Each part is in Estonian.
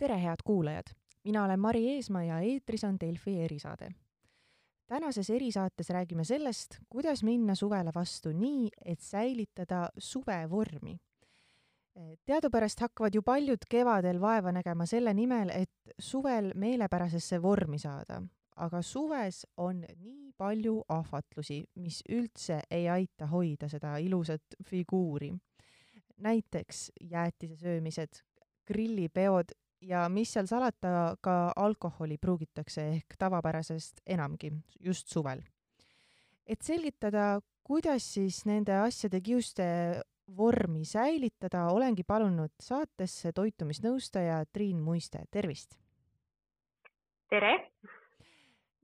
tere, head kuulajad! mina olen Mari Eesmaa ja eetris on Delfi erisaade. tänases erisaates räägime sellest, kuidas minna suvele vastu nii, et säilitada suvevormi. teadupärast hakkavad ju paljud kevadel vaeva nägema selle nimel, et suvel meelepärasesse vormi saada, aga suves on nii palju ahvatlusi, mis üldse ei aita hoida seda ilusat figuuri. näiteks jäätise söömised, grillipeod ja mis seal salata, ka alkoholi pruugitakse ehk tavapärasest enamgi, just suvel. et selgitada, kuidas siis nende asjade kiuste vormi säilitada, olengi palunud saatesse toitumisnõustaja Triin Muiste, tervist! tere!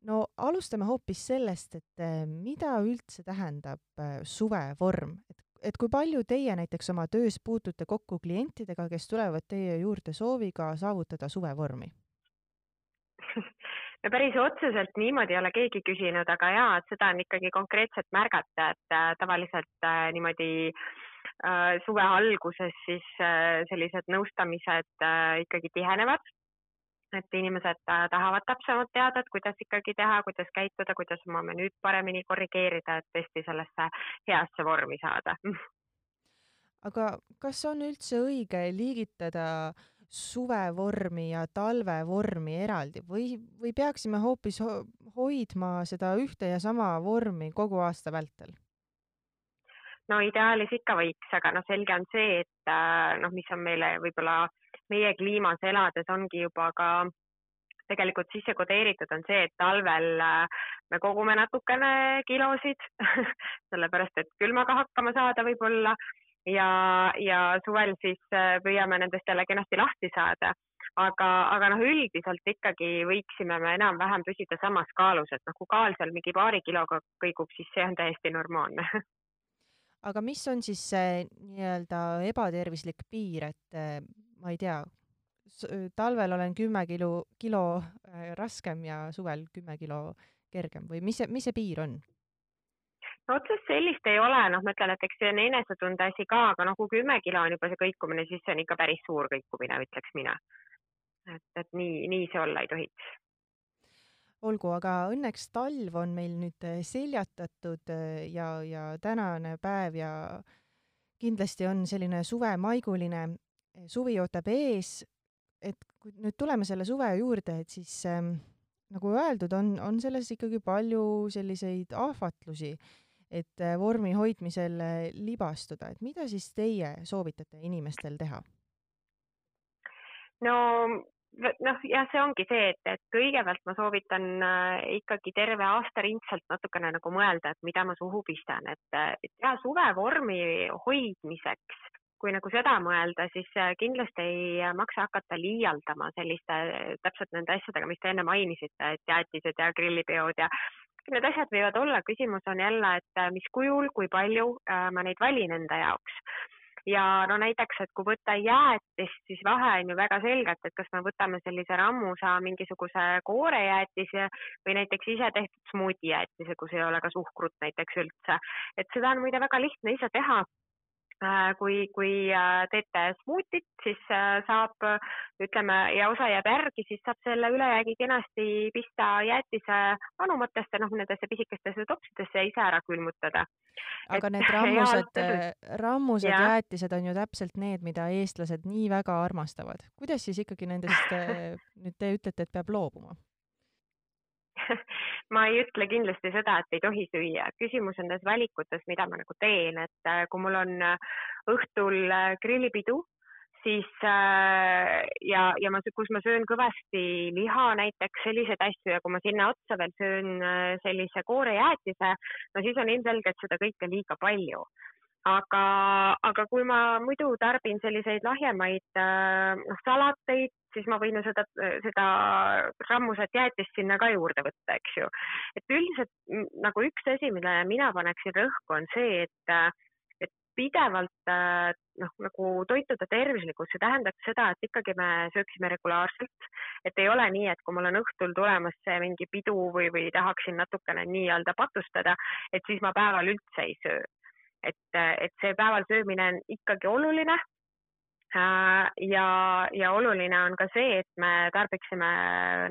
no alustame hoopis sellest, et eh, mida üldse tähendab eh, suvevorm, et kui palju teie näiteks oma töös puutute kokku klientidega, kes tulevad teie juurde sooviga saavutada suvevormi? no päris otseselt niimoodi ei ole keegi küsinud, aga jaa, et seda on ikkagi konkreetselt märgata, et äh, tavaliselt äh, niimoodi äh, suve alguses siis sellised nõustamised ikkagi tihenevad et inimesed äh, tahavad täpsemalt teada, et kuidas ikkagi teha, kuidas käituda, kuidas oma menüüd paremini korrigeerida, et tõesti sellesse heasse vormi saada. aga kas on üldse õige liigitada suvevormi ja talvevormi eraldi või, või peaksime hoopis ho hoidma seda ühte ja sama vormi kogu aasta vältel? no ideaalis ikka võiks, aga noh, selge on see, et äh, noh, mis on meile võib-olla äh, meie kliimas elades ongi juba ka tegelikult sisse kodeeritud, on see, et talvel äh, me kogume natukene kilosid sellepärast et külmaga hakkama saada võib-olla ja, ja suvel siis äh, püüame nendest jälle kenasti lahti saada. aga, aga noh, üldiselt ikkagi võiksime me enam-vähem püsida samas kaalus, et noh, kui kaal seal mingi paari kiloga kõigub, siis see on täiesti normaalne aga mis on siis see nii-öelda ebatervislik piir, et äh, ma ei tea, talvel olen kümme kilo, kilo äh, raskem ja suvel kümme kilo kergem või mis see, mis see piir on? no otsest sellist ei ole, noh, ma ütlen, et eks see on enesetunde asi ka, aga noh, kui kümme kilo on juba see kõikumine, siis see on ikka päris suur kõikumine, ütleks mina. et, et nii, nii see olla ei tohiks. olgu, aga õnneks talv on meil nüüd äh, seljatatud äh, ja, ja tänane päev ja kindlasti on selline suvemaiguline suvi ootab ees, et kui nüüd tuleme selle suve juurde, et siis ähm, nagu öeldud, on, on selles ikkagi palju selliseid ahvatlusi, et äh, vormi hoidmisel äh, libastuda, et mida siis teie soovitate inimestel teha? no noh, jah, see ongi see, et, et kõigepealt ma soovitan äh, ikkagi terve aasta ringselt natukene nagu mõelda, et mida ma suhu pistan, et, et ja suvevormi hoidmiseks kui nagu seda mõelda, siis äh, kindlasti ei maksa hakata liialdama selliste täpselt nende asjadega, mis te enne mainisite, et jäätised ja grillipeod ja need asjad võivad olla, küsimus on jälle, et äh, mis kujul, kui palju äh, ma neid valin enda jaoks. Ja no näiteks, et kui võtta jäätist, siis vahe on ju väga selgelt, et kas me võtame sellise rammusa mingisuguse koorejäätise või näiteks ise tehtud smuuti jäätise, kus ei ole ka suhkrut näiteks üldse. et seda on muide väga lihtne ise teha. Äh, kui, kui äh, teete smuutit, siis äh, saab, ütleme, ja osa jääb järgi, siis saab selle ülejäägi kenasti pista jäätise anumatesse, noh, nendesse pisikestesse topsidesse ja ise ära külmutada. aga et, need rammused, rammused ja. jäätised on ju täpselt need, mida eestlased nii väga armastavad. kuidas siis ikkagi nendest nüüd te ütlete, et peab loobuma? ma ei ütle kindlasti seda, et ei tohi süüa, küsimus on nendes valikutes, mida ma nagu teen, et äh, kui mul on äh, õhtul äh, grillipidu, siis ja, ja ma, kus ma söön kõvasti liha näiteks, selliseid asju ja kui ma sinna otsa veel söön sellise koorejäätise, no siis on ilmselgelt seda kõike liiga palju aga, aga kui ma muidu tarbin selliseid lahjemaid äh, noh, salateid, siis ma võin ju seda, seda rammusat jäätist sinna ka juurde võtta, eks ju. et üldiselt nagu üks asi, millele mina paneksin rõhku, on see, et, et pidevalt äh, noh, nagu toituda tervislikult, see tähendaks seda, et ikkagi me sööksime regulaarselt, et ei ole nii, et kui mul on õhtul tulemas see mingi pidu või, või tahaksin natukene nii-öelda patustada, et siis ma päeval üldse ei söö et, et see päeval söömine on ikkagi oluline. Äh, ja, ja oluline on ka see, et me tarbiksime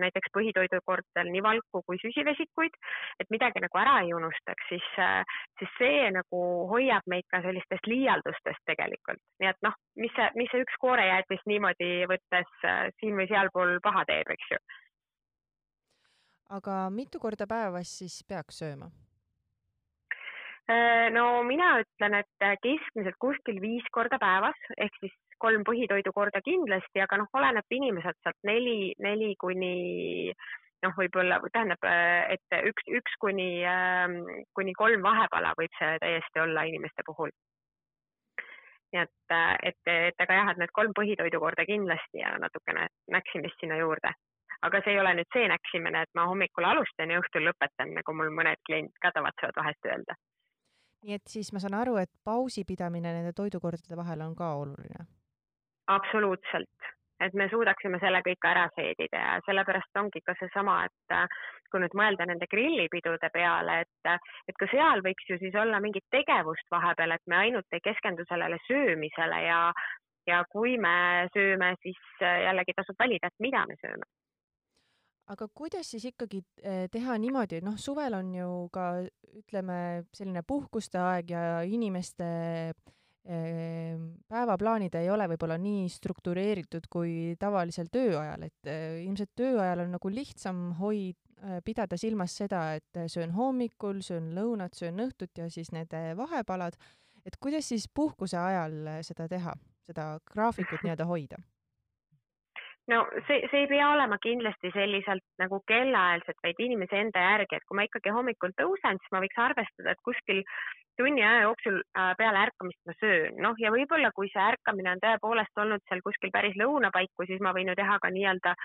näiteks põhitoidukordadel nii valku kui süsivesikuid, et midagi nagu ära ei unustaks, siis, siis see nagu hoiab meid ka sellistest liialdustest tegelikult. nii et noh, mis see, mis see üks koorejäätis niimoodi võttes siin või sealpool paha teeb, eks ju. aga mitu korda päevas siis peaks sööma? Äh, no mina ütlen, et keskmiselt kuskil viis korda päevas ehk siis kolm põhitoidukorda kindlasti, aga noh, oleneb inimeselt sealt neli, neli kuni noh, võib-olla tähendab, et üks, üks kuni, ähm, kuni kolm vahepala võib see täiesti olla inimeste puhul. nii et, et, et aga jah, et need kolm põhitoidukorda kindlasti ja natukene näksimist sinna juurde. aga see ei ole nüüd see näksimine, et ma hommikul alustan ja õhtul lõpetan, nagu mul mõned kliendid ka tavatsevad vahest öelda. Nii et siis ma saan aru, et pausi pidamine nende toidukordade vahel on ka oluline. Absoluutselt, et me suudaksime selle kõik ära seedida ja sellepärast ongi ka seesama, et äh, kui nüüd mõelda nende grillipidude peale, et, et ka seal võiks ju siis olla mingit tegevust vahepeal, et me ainult ei keskendu sellele söömisele ja, ja kui me sööme, siis äh, jällegi tasub valida, et mida me sööme aga kuidas siis ikkagi äh, teha niimoodi, noh, suvel on ju ka ütleme, selline puhkuste aeg ja inimeste Ehm, päevaplaanid ei ole võib-olla nii struktureeritud kui tavalisel tööajal, et eh, ilmselt tööajal on nagu lihtsam hoid-, eh, pidada silmas seda, et söön hommikul, söön lõunat, söön õhtut ja siis need eh, vahepalad, et kuidas siis puhkuse ajal seda teha, seda graafikut nii-öelda hoida? No see, see ei pea olema kindlasti selliselt nagu kellaajaliselt, vaid inimese enda järgi, et kui ma ikkagi hommikul tõusen, siis ma võiks arvestada, et kuskil tunni aja jooksul äh, peale ärkamist ma söön, noh ja võib-olla kui see ärkamine on tõepoolest olnud seal kuskil päris lõuna paiku, siis ma võin ju teha ka nii-öelda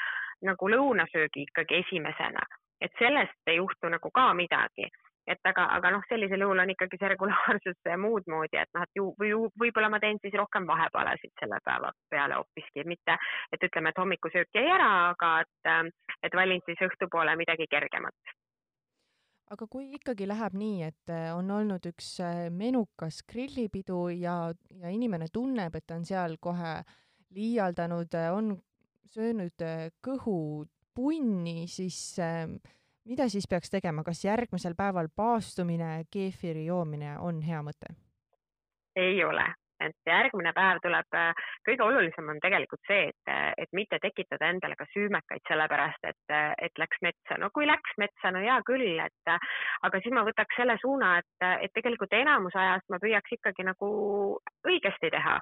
nagu lõunasöögi ikkagi esimesena, et sellest ei juhtu nagu ka midagi et aga, aga noh, sellisel juhul on ikkagi see regulaarsus muud moodi, et noh, et ju või võib-olla ma teen siis rohkem vahepalasid selle päeva peale hoopiski, mitte et ütleme, et hommikusöök jäi ära, aga et, et valin siis õhtupoole midagi kergemat. Aga kui ikkagi läheb nii, et äh, on olnud üks äh, menukas grillipidu ja, ja inimene tunneb, et ta on seal kohe liialdanud, äh, on söönud kõhupunni, siis äh, mida siis peaks tegema, kas järgmisel päeval paastumine, keefiri joomine on hea mõte? ei ole, et järgmine päev tuleb, äh, kõige olulisem on tegelikult see, et, äh, et mitte tekitada endale ka süümekaid, sellepärast et, äh, et läks metsa. no kui läks metsa, no hea küll, et aga siis ma võtaks selle suuna, et, et tegelikult enamus ajast ma püüaks ikkagi nagu õigesti teha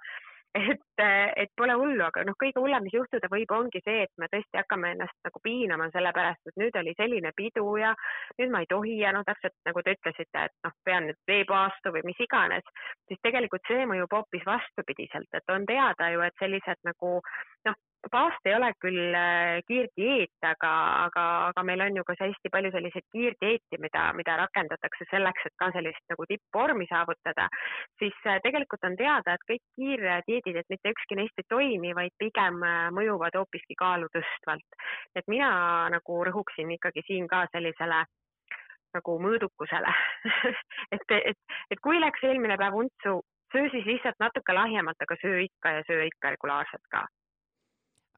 et, et pole hullu, aga noh, kõige hullem, mis juhtuda võib, ongi see, et me tõesti hakkame ennast nagu piinama, sellepärast et nüüd oli selline pidu ja nüüd ma ei tohi ja noh, täpselt nagu te ütlesite, et noh, pean nüüd veepaastu või mis iganes, siis tegelikult see mõjub hoopis vastupidiselt, et on teada ju, et sellised nagu noh, paast ei ole küll äh, kiirdieet, aga, aga, aga meil on ju ka hästi palju selliseid kiirdieeti, mida, mida rakendatakse selleks, et ka sellist nagu tippvormi saavutada, siis äh, tegelikult on teada, et kõik kiirdieedid, et mitte ükski neist ei toimi, vaid pigem äh, mõjuvad hoopiski kaalu tõstvalt. et mina nagu rõhuksin ikkagi siin ka sellisele nagu mõõdukusele. Et, et, et kui läks eelmine päev untsu, söö siis lihtsalt natuke lahjemalt, aga söö ikka ja söö ikka regulaarselt ka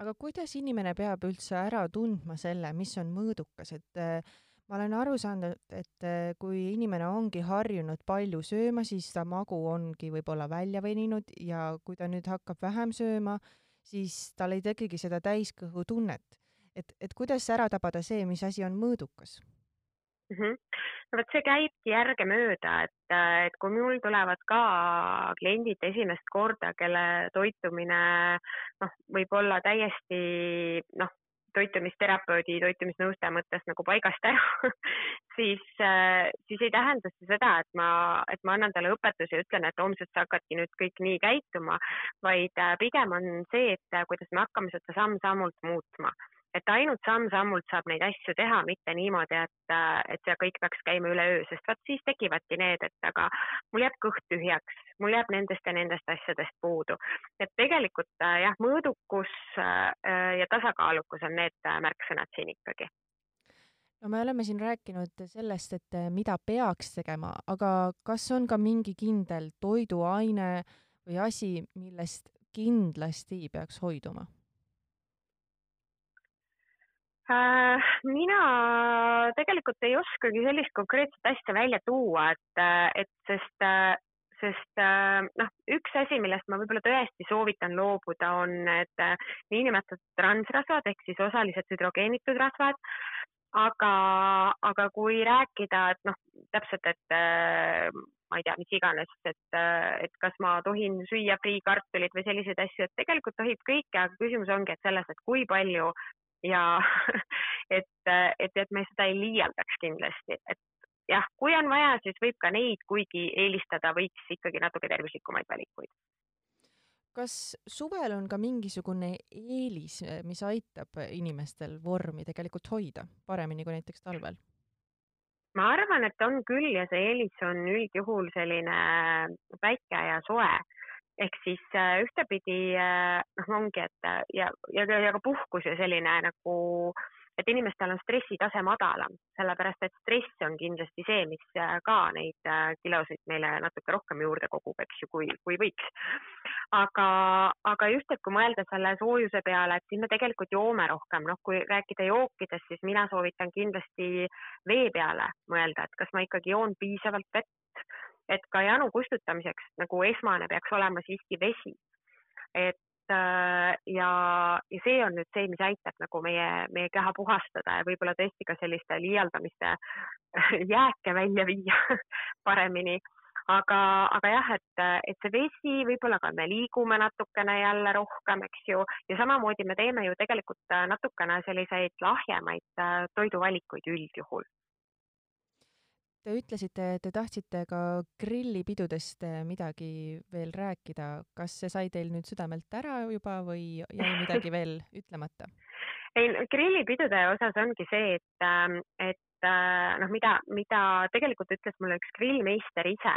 aga kuidas inimene peab üldse ära tundma selle, mis on mõõdukas, et äh, ma olen aru saanud, et äh, kui inimene ongi harjunud palju sööma, siis ta magu ongi võib-olla välja veninud ja kui ta nüüd hakkab vähem sööma, siis tal ei tekigi seda täiskõhutunnet. et, et kuidas ära tabada see, mis asi on mõõdukas mm? -hmm. No vot, see käibki järgemööda, et, et kui mul tulevad ka kliendid esimest korda, kelle toitumine noh, võib olla täiesti noh, toitumisterapeudi, toitumisnõustaja mõttes nagu paigast ära siis, siis ei tähenda see seda, et ma, et ma annan talle õpetusi ja ütlen, et homsest sa hakkadki nüüd kõik nii käituma, vaid pigem on see, et kuidas me hakkame seda samm-sammult muutma et ainult samm-sammult saab neid asju teha, mitte niimoodi, et, et see kõik peaks käima üleöö, sest vot siis tekivadki need, et aga mul jääb kõht tühjaks, mul jääb nendest ja nendest asjadest puudu. et tegelikult jah, mõõdukus äh, ja tasakaalukus on need märksõnad siin ikkagi no me oleme siin rääkinud sellest, et mida peaks tegema, aga kas on ka mingi kindel toiduaine või asi, millest kindlasti peaks hoiduma? Äh, mina tegelikult ei oskagi sellist konkreetset asja välja tuua, et, et sest, sest noh, üks asi, millest ma võib-olla tõesti soovitan loobuda, on need niinimetatud transrasvad ehk siis osaliselt hüdrogeenitud rasvad. Aga, aga kui rääkida, et noh, täpselt, et ma ei tea, mis iganes, et, et kas ma tohin süüa friikartulit või selliseid asju, et tegelikult tohib kõike, aga küsimus ongi, et selles, et kui palju ja et, et, et me seda ei liialdaks kindlasti, et jah, kui on vaja, siis võib ka neid, kuigi eelistada võiks ikkagi natuke tervislikumaid valikuid. kas suvel on ka mingisugune eelis, mis aitab inimestel vormi tegelikult hoida paremini kui näiteks talvel? ma arvan, et on küll ja see eelis on üldjuhul selline päike ja soe ehk siis äh, ühtepidi äh, noh, ongi, et äh, ja, ja, ja ka puhkus ja selline nagu, et inimestel on stressitase madalam, sellepärast et stress on kindlasti see, mis ka neid kilosid meile natuke rohkem juurde kogub, eks ju, kui, kui võiks. aga, aga just, et kui mõelda selle soojuse peale, et siis me tegelikult joome rohkem, noh, kui rääkida jookidest, siis mina soovitan kindlasti vee peale mõelda, et kas ma ikkagi joon piisavalt vett et ka janu kustutamiseks nagu esmane peaks olema siiski vesi. et äh, ja, ja see on nüüd see, mis aitab nagu meie, meie keha puhastada ja võib-olla tõesti ka selliste liialdamiste jääke välja viia paremini. Aga, aga jah, et, et see vesi, võib-olla ka me liigume natukene jälle rohkem, eks ju, ja samamoodi me teeme ju tegelikult natukene selliseid lahjemaid äh, toiduvalikuid üldjuhul Te ütlesite, te tahtsite ka grillipidudest eh, midagi veel rääkida. kas see sai teil nüüd südamelt ära juba või jäi midagi veel ütlemata? ei, grillipidude osas ongi see, et, ähm, et äh, noh, mida, mida tegelikult ütles mulle üks grillmeister ise,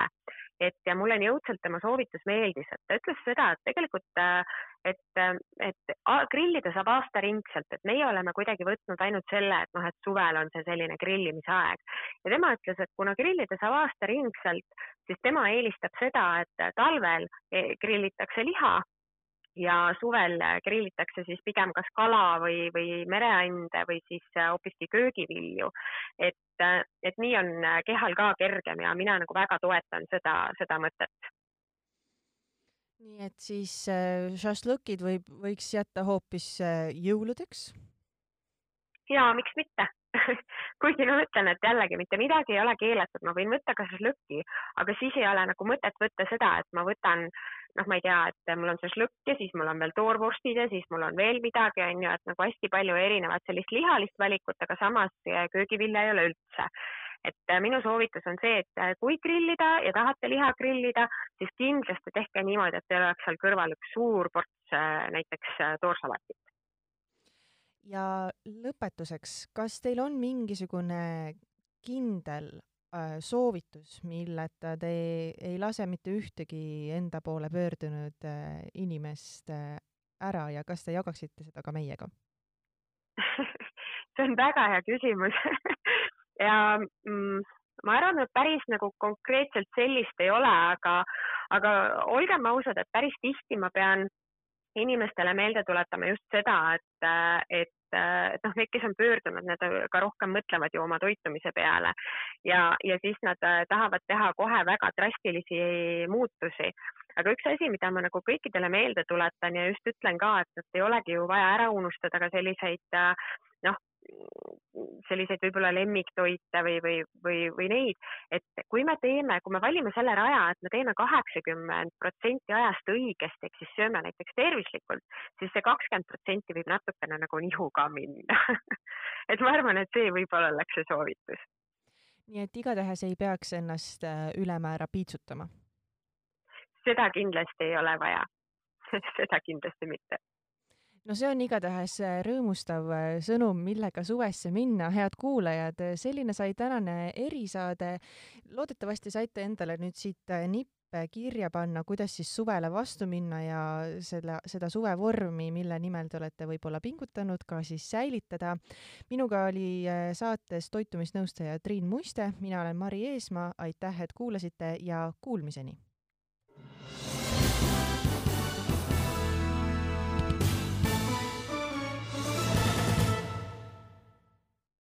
et ja mulle nii õudselt tema soovitus meeldis, et ta ütles seda, et tegelikult, äh, et, et grillida saab aastaringselt, et meie oleme kuidagi võtnud ainult selle, et noh, et suvel on see selline grillimise aeg. ja tema ütles, et kuna grillida saab aastaringselt, siis tema eelistab seda, et talvel eh, grillitakse liha ja suvel grillitakse siis pigem kas kala või, või mereande või siis hoopiski köögivilju. et, et nii on kehal ka kergem ja mina nagu väga toetan seda, seda mõtet. Nii et siis äh, šašlõkid võib, võiks jätta hoopis äh, jõuludeks? jaa, miks mitte kuigi ma ütlen, et jällegi mitte midagi ei ole keelatud, ma võin võtta ka šašlõkki, aga siis ei ole nagu mõtet võtta seda, et ma võtan noh, ma ei tea, et mul on see šlõkk ja siis mul on veel toorvorstid ja siis mul on veel midagi, on ju, et nagu hästi palju erinevat sellist lihalist valikut, aga samas köögivilja ei ole üldse. Et äh, minu soovitus on see, et äh, kui grillida ja tahate liha grillida, siis kindlasti tehke niimoodi, et teil oleks seal kõrval üks suur ports äh, näiteks toorsalatit. ja lõpetuseks, kas teil on mingisugune kindel soovitus, milleta te ei lase mitte ühtegi enda poole pöördunud inimest ära ja kas te jagaksite seda ka meiega see on väga hea küsimus ja mm, ma arvan, et päris nagu konkreetselt sellist ei ole, aga, aga olgem ausad, et päris tihti ma pean inimestele meelde tuletama just seda, et, et et noh, need, kes on pöördunud, need ka rohkem mõtlevad ju oma toitumise peale ja, ja siis nad äh, tahavad teha kohe väga drastilisi muutusi. aga üks asi, mida ma nagu kõikidele meelde tuletan ja just ütlen ka, et, et ei olegi ju vaja ära unustada ka selliseid äh, noh, selliseid võib-olla lemmiktoite või, või, või, või neid, et kui me teeme, kui me valime selle raja, et me teeme kaheksakümmend protsenti ajast õigesti, ehk siis sööme näiteks tervislikult, siis see kakskümmend protsenti võib natukene nagu nihu ka minna et ma arvan, et see võib-olla oleks see soovitus. nii et igatahes ei peaks ennast äh, ülemäära piitsutama? seda kindlasti ei ole vaja seda kindlasti mitte no see on igatahes äh, rõõmustav äh, sõnum, millega suvesse minna, head kuulajad, selline sai tänane erisaade. loodetavasti saite endale nüüd siit äh, nippe kirja panna, kuidas siis suvele vastu minna ja selle, seda suvevormi, mille nimel te olete võib-olla pingutanud, ka siis säilitada. minuga oli saates toitumisnõustaja Triin Muiste, mina olen Mari Eesmaa, aitäh, et kuulasite ja kuulmiseni